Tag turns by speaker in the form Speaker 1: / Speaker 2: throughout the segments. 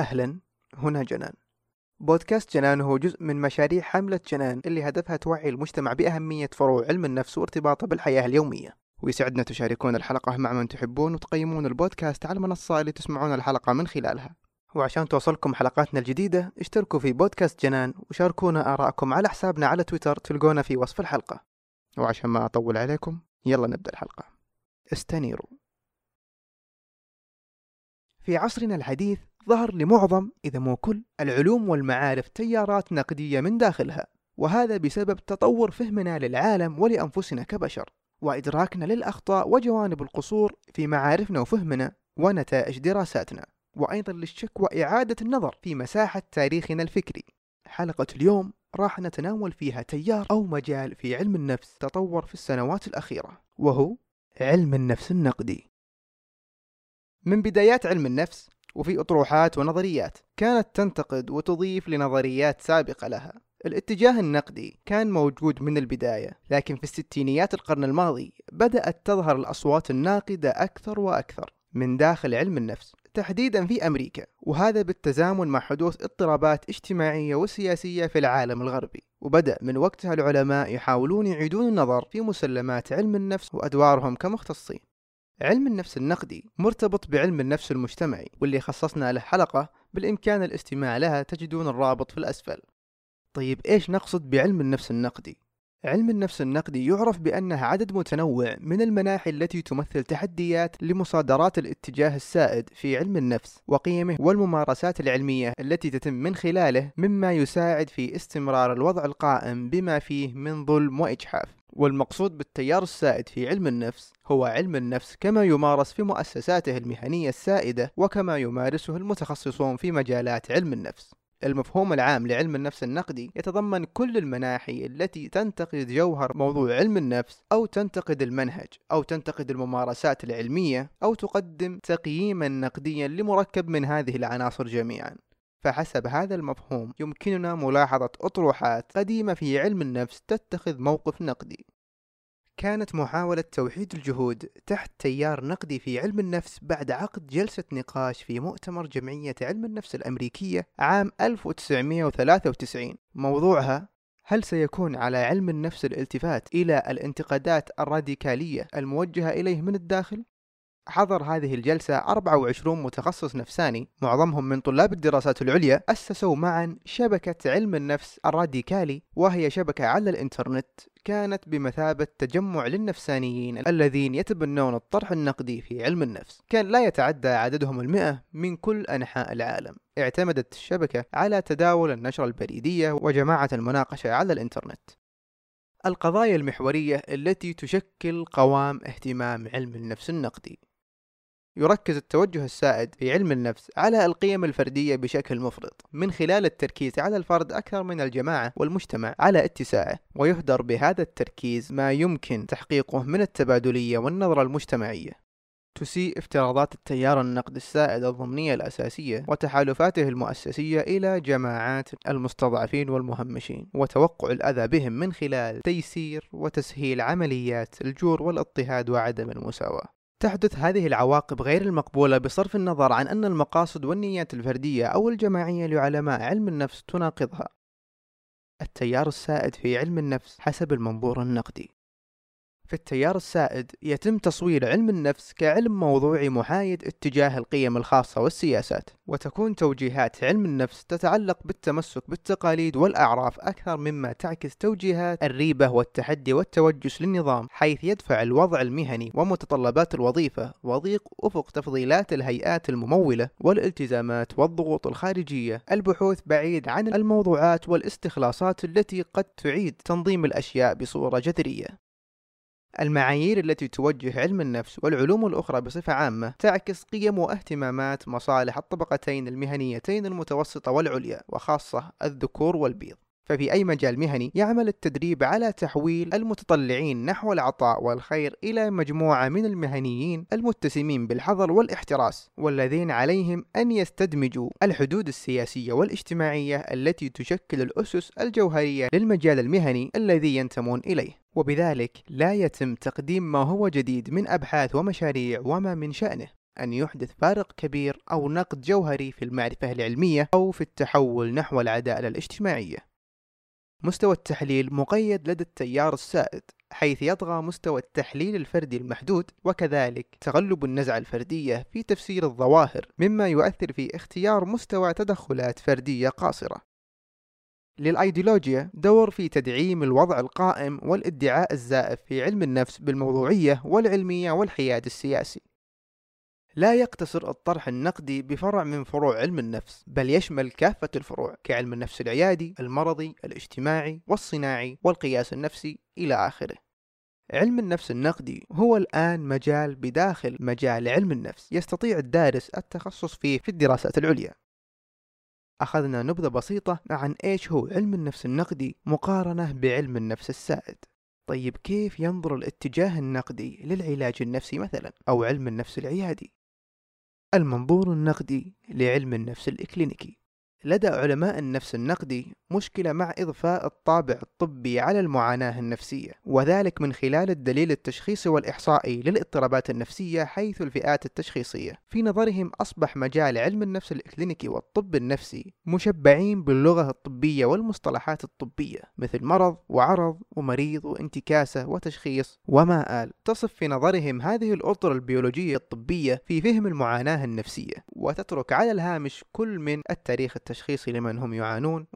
Speaker 1: أهلا. هنا جنان. بودكاست جنان هو جزء من مشاريع حملة جنان اللي هدفها توعي المجتمع بأهمية فروع علم النفس وارتباطه بالحياة اليومية. ويسعدنا تشاركون الحلقة مع من تحبون وتقيمون البودكاست على المنصة اللي تسمعون الحلقة من خلالها. وعشان توصلكم حلقاتنا الجديدة اشتركوا في بودكاست جنان وشاركونا آراءكم على حسابنا على تويتر تلقونا في وصف الحلقة. وعشان ما أطول عليكم يلا نبدأ الحلقة. استنيروا. في عصرنا الحديث ظهر لمعظم إذا مو كل العلوم والمعارف تيارات نقدية من داخلها وهذا بسبب تطور فهمنا للعالم ولأنفسنا كبشر وإدراكنا للأخطاء وجوانب القصور في معارفنا وفهمنا ونتائج دراساتنا وأيضا للشك وإعادة النظر في مساحة تاريخنا الفكري. حلقة اليوم راح نتناول فيها تيار أو مجال في علم النفس تطور في السنوات الأخيرة وهو علم النفس النقدي. من بدايات علم النفس وفي أطروحات ونظريات كانت تنتقد وتضيف لنظريات سابقة لها. الاتجاه النقدي كان موجود من البداية لكن في الستينيات القرن الماضي بدأت تظهر الأصوات الناقدة أكثر وأكثر من داخل علم النفس تحديدا في أمريكا وهذا بالتزامن مع حدوث اضطرابات اجتماعية وسياسية في العالم الغربي. وبدأ من وقتها العلماء يحاولون يعيدون النظر في مسلمات علم النفس وأدوارهم كمختصين. علم النفس النقدي مرتبط بعلم النفس المجتمعي واللي خصصنا له حلقة بالإمكان الاستماع لها تجدون الرابط في الأسفل طيب إيش نقصد بعلم النفس النقدي؟ علم النفس النقدي يعرف بأنه عدد متنوع من المناحي التي تمثل تحديات لمصادرات الاتجاه السائد في علم النفس وقيمه والممارسات العلمية التي تتم من خلاله مما يساعد في استمرار الوضع القائم بما فيه من ظلم وإجحاف. والمقصود بالتيار السائد في علم النفس هو علم النفس كما يمارس في مؤسساته المهنية السائدة وكما يمارسه المتخصصون في مجالات علم النفس. المفهوم العام لعلم النفس النقدي يتضمن كل المناحي التي تنتقد جوهر موضوع علم النفس أو تنتقد المنهج أو تنتقد الممارسات العلمية أو تقدم تقييما نقديا لمركب من هذه العناصر جميعا. فحسب هذا المفهوم يمكننا ملاحظة أطروحات قديمة في علم النفس تتخذ موقف نقدي. كانت محاولة توحيد الجهود تحت تيار نقدي في علم النفس بعد عقد جلسة نقاش في مؤتمر جمعية علم النفس الأمريكية عام 1993 موضوعها هل سيكون على علم النفس الالتفات إلى الانتقادات الراديكالية الموجهة إليه من الداخل؟ حضر هذه الجلسة 24 متخصص نفساني معظمهم من طلاب الدراسات العليا أسسوا معا شبكة علم النفس الراديكالي وهي شبكة على الإنترنت كانت بمثابة تجمع للنفسانيين الذين يتبنون الطرح النقدي في علم النفس. كان لا يتعدى عددهم المئة من كل أنحاء العالم. اعتمدت الشبكة على تداول النشرة البريدية وجماعة المناقشة على الإنترنت. القضايا المحورية التي تشكل قوام اهتمام علم النفس النقدي. يركز التوجه السائد في علم النفس على القيم الفردية بشكل مفرط من خلال التركيز على الفرد أكثر من الجماعة والمجتمع على اتساعه ويهدر بهذا التركيز ما يمكن تحقيقه من التبادلية والنظرة المجتمعية. تسيء افتراضات التيار النقد السائد الضمنية الأساسية وتحالفاته المؤسسية إلى جماعات المستضعفين والمهمشين وتوقع الأذى بهم من خلال تيسير وتسهيل عمليات الجور والاضطهاد وعدم المساواة. تحدث هذه العواقب غير المقبولة بصرف النظر عن أن المقاصد والنيات الفردية أو الجماعية لعلماء علم النفس تناقضها. التيار السائد في علم النفس حسب المنظور النقدي في التيار السائد يتم تصوير علم النفس كعلم موضوعي محايد اتجاه القيم الخاصة والسياسات وتكون توجيهات علم النفس تتعلق بالتمسك بالتقاليد والأعراف أكثر مما تعكس توجيهات الريبة والتحدي والتوجس للنظام حيث يدفع الوضع المهني ومتطلبات الوظيفة وضيق أفق تفضيلات الهيئات الممولة والالتزامات والضغوط الخارجية. البحوث بعيد عن الموضوعات والاستخلاصات التي قد تعيد تنظيم الأشياء بصورة جذرية. المعايير التي توجه علم النفس والعلوم الأخرى بصفة عامة تعكس قيم واهتمامات مصالح الطبقتين المهنيتين المتوسطة والعليا وخاصة الذكور والبيض. ففي أي مجال مهني يعمل التدريب على تحويل المتطلعين نحو العطاء والخير إلى مجموعة من المهنيين المتسمين بالحذر والاحتراس والذين عليهم أن يستدمجوا الحدود السياسية والاجتماعية التي تشكل الأسس الجوهرية للمجال المهني الذي ينتمون إليه. وبذلك لا يتم تقديم ما هو جديد من أبحاث ومشاريع وما من شأنه أن يحدث فارق كبير أو نقد جوهري في المعرفة العلمية أو في التحول نحو العدالة الاجتماعية. مستوى التحليل مقيد لدى التيار السائد حيث يطغى مستوى التحليل الفردي المحدود وكذلك تغلب النزعة الفردية في تفسير الظواهر مما يؤثر في اختيار مستوى تدخلات فردية قاصرة للأيديولوجيا دور في تدعيم الوضع القائم والادعاء الزائف في علم النفس بالموضوعية والعلمية والحياد السياسي. لا يقتصر الطرح النقدي بفرع من فروع علم النفس بل يشمل كافة الفروع كعلم النفس العيادي المرضي الاجتماعي والصناعي والقياس النفسي إلى آخره. علم النفس النقدي هو الآن مجال بداخل مجال علم النفس يستطيع الدارس التخصص فيه في الدراسات العليا. أخذنا نبذة بسيطة عن إيش هو علم النفس النقدي مقارنة بعلم النفس السائد. طيب كيف ينظر الاتجاه النقدي للعلاج النفسي مثلا أو علم النفس العيادي؟ المنظور النقدي لعلم النفس الإكلينيكي. لدى علماء النفس النقدي مشكلة مع إضفاء الطابع الطبي على المعاناة النفسية وذلك من خلال الدليل التشخيصي والإحصائي للاضطرابات النفسية حيث الفئات التشخيصية. في نظرهم أصبح مجال علم النفس الإكلينيكي والطب النفسي مشبعين باللغة الطبية والمصطلحات الطبية مثل مرض وعرض ومريض وانتكاسة وتشخيص وما آل. تصف في نظرهم هذه الأطر البيولوجية الطبية في فهم المعاناة النفسية وتترك على الهامش كل من التاريخ التشخيصي لمن هم يعانون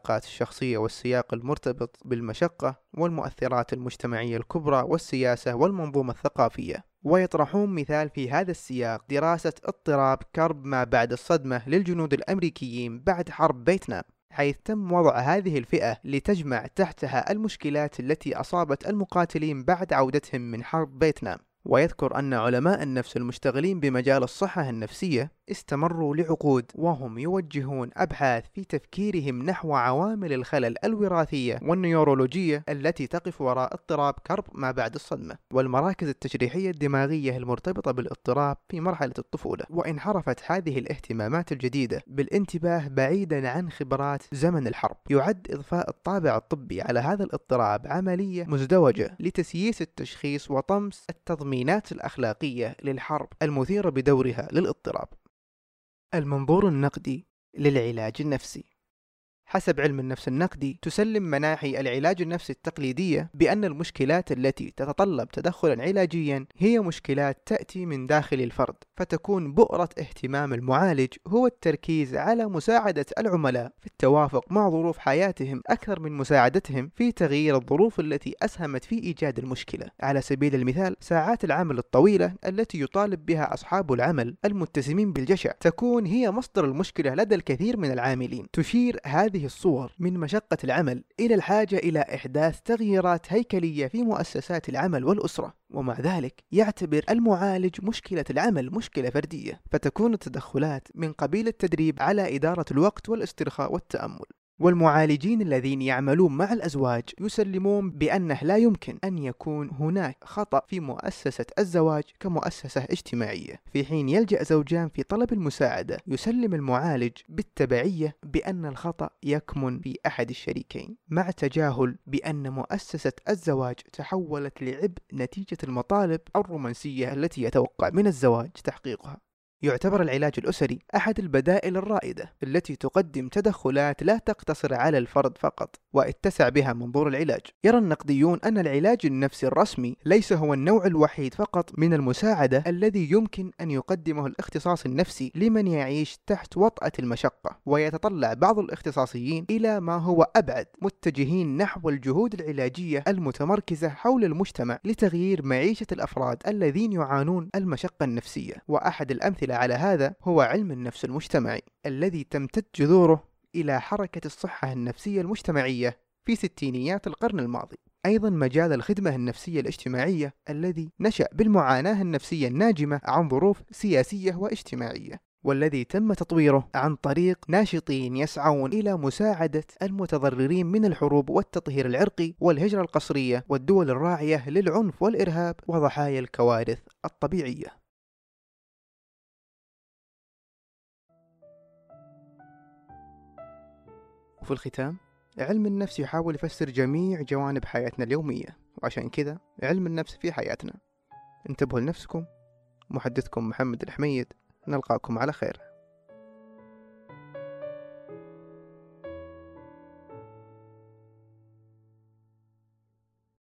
Speaker 1: والعلاقات الشخصية والسياق المرتبط بالمشقة والمؤثرات المجتمعية الكبرى والسياسة والمنظومة الثقافية. ويطرحون مثال في هذا السياق دراسة اضطراب كرب ما بعد الصدمة للجنود الأمريكيين بعد حرب فيتنام حيث تم وضع هذه الفئة لتجمع تحتها المشكلات التي أصابت المقاتلين بعد عودتهم من حرب فيتنام. ويذكر أن علماء النفس المشتغلين بمجال الصحة النفسية استمروا لعقود وهم يوجهون أبحاث في تفكيرهم نحو عوامل الخلل الوراثية والنيورولوجية التي تقف وراء اضطراب كرب ما بعد الصدمة. والمراكز التشريحية الدماغية المرتبطة بالاضطراب في مرحلة الطفولة. وانحرفت هذه الاهتمامات الجديدة بالانتباه بعيدا عن خبرات زمن الحرب يعد إضفاء الطابع الطبي على هذا الاضطراب عملية مزدوجة لتسييس التشخيص وطمس التضمينات الأخلاقية للحرب المثيرة بدورها للاضطراب. المنظور النقدي للعلاج النفسي. حسب علم النفس النقدي تسلم مناحي العلاج النفسي التقليدية بأن المشكلات التي تتطلب تدخلا علاجيا هي مشكلات تأتي من داخل الفرد فتكون بؤرة اهتمام المعالج هو التركيز على مساعدة العملاء في التوافق مع ظروف حياتهم أكثر من مساعدتهم في تغيير الظروف التي أسهمت في إيجاد المشكلة. على سبيل المثال ساعات العمل الطويلة التي يطالب بها أصحاب العمل المتسمين بالجشع تكون هي مصدر المشكلة لدى الكثير من العاملين. تشير هذه هذه الصور من مشقة العمل إلى الحاجة إلى إحداث تغييرات هيكلية في مؤسسات العمل والأسرة ومع ذلك يعتبر المعالج مشكلة العمل مشكلة فردية فتكون التدخلات من قبيل التدريب على إدارة الوقت والاسترخاء والتأمل. والمعالجين الذين يعملون مع الأزواج يسلمون بأنه لا يمكن أن يكون هناك خطأ في مؤسسة الزواج كمؤسسة اجتماعية. في حين يلجأ زوجان في طلب المساعدة يسلم المعالج بالتبعية بأن الخطأ يكمن في أحد الشريكين مع تجاهل بأن مؤسسة الزواج تحولت لعبء نتيجة المطالب الرومانسية التي يتوقع من الزواج تحقيقها. يعتبر العلاج الأسري أحد البدائل الرائدة التي تقدم تدخلات لا تقتصر على الفرد فقط واتسع بها منظور العلاج. يرى النقديون أن العلاج النفسي الرسمي ليس هو النوع الوحيد فقط من المساعدة الذي يمكن أن يقدمه الاختصاص النفسي لمن يعيش تحت وطأة المشقة ويتطلع بعض الاختصاصيين إلى ما هو أبعد متجهين نحو الجهود العلاجية المتمركزة حول المجتمع لتغيير معيشة الأفراد الذين يعانون المشقة النفسية. وأحد الأمثلة على هذا هو علم النفس المجتمعي الذي تمتد جذوره إلى حركة الصحة النفسية المجتمعية في ستينيات القرن الماضي. أيضا مجال الخدمة النفسية الاجتماعية الذي نشأ بالمعاناة النفسية الناجمة عن ظروف سياسية واجتماعية والذي تم تطويره عن طريق ناشطين يسعون إلى مساعدة المتضررين من الحروب والتطهير العرقي والهجرة القسرية والدول الراعية للعنف والإرهاب وضحايا الكوارث الطبيعية. وفي الختام. علم النفس يحاول يفسر جميع جوانب حياتنا اليومية وعشان كذا علم النفس في حياتنا. انتبهوا لنفسكم. محدثكم محمد الحميد. نلقاكم على خير.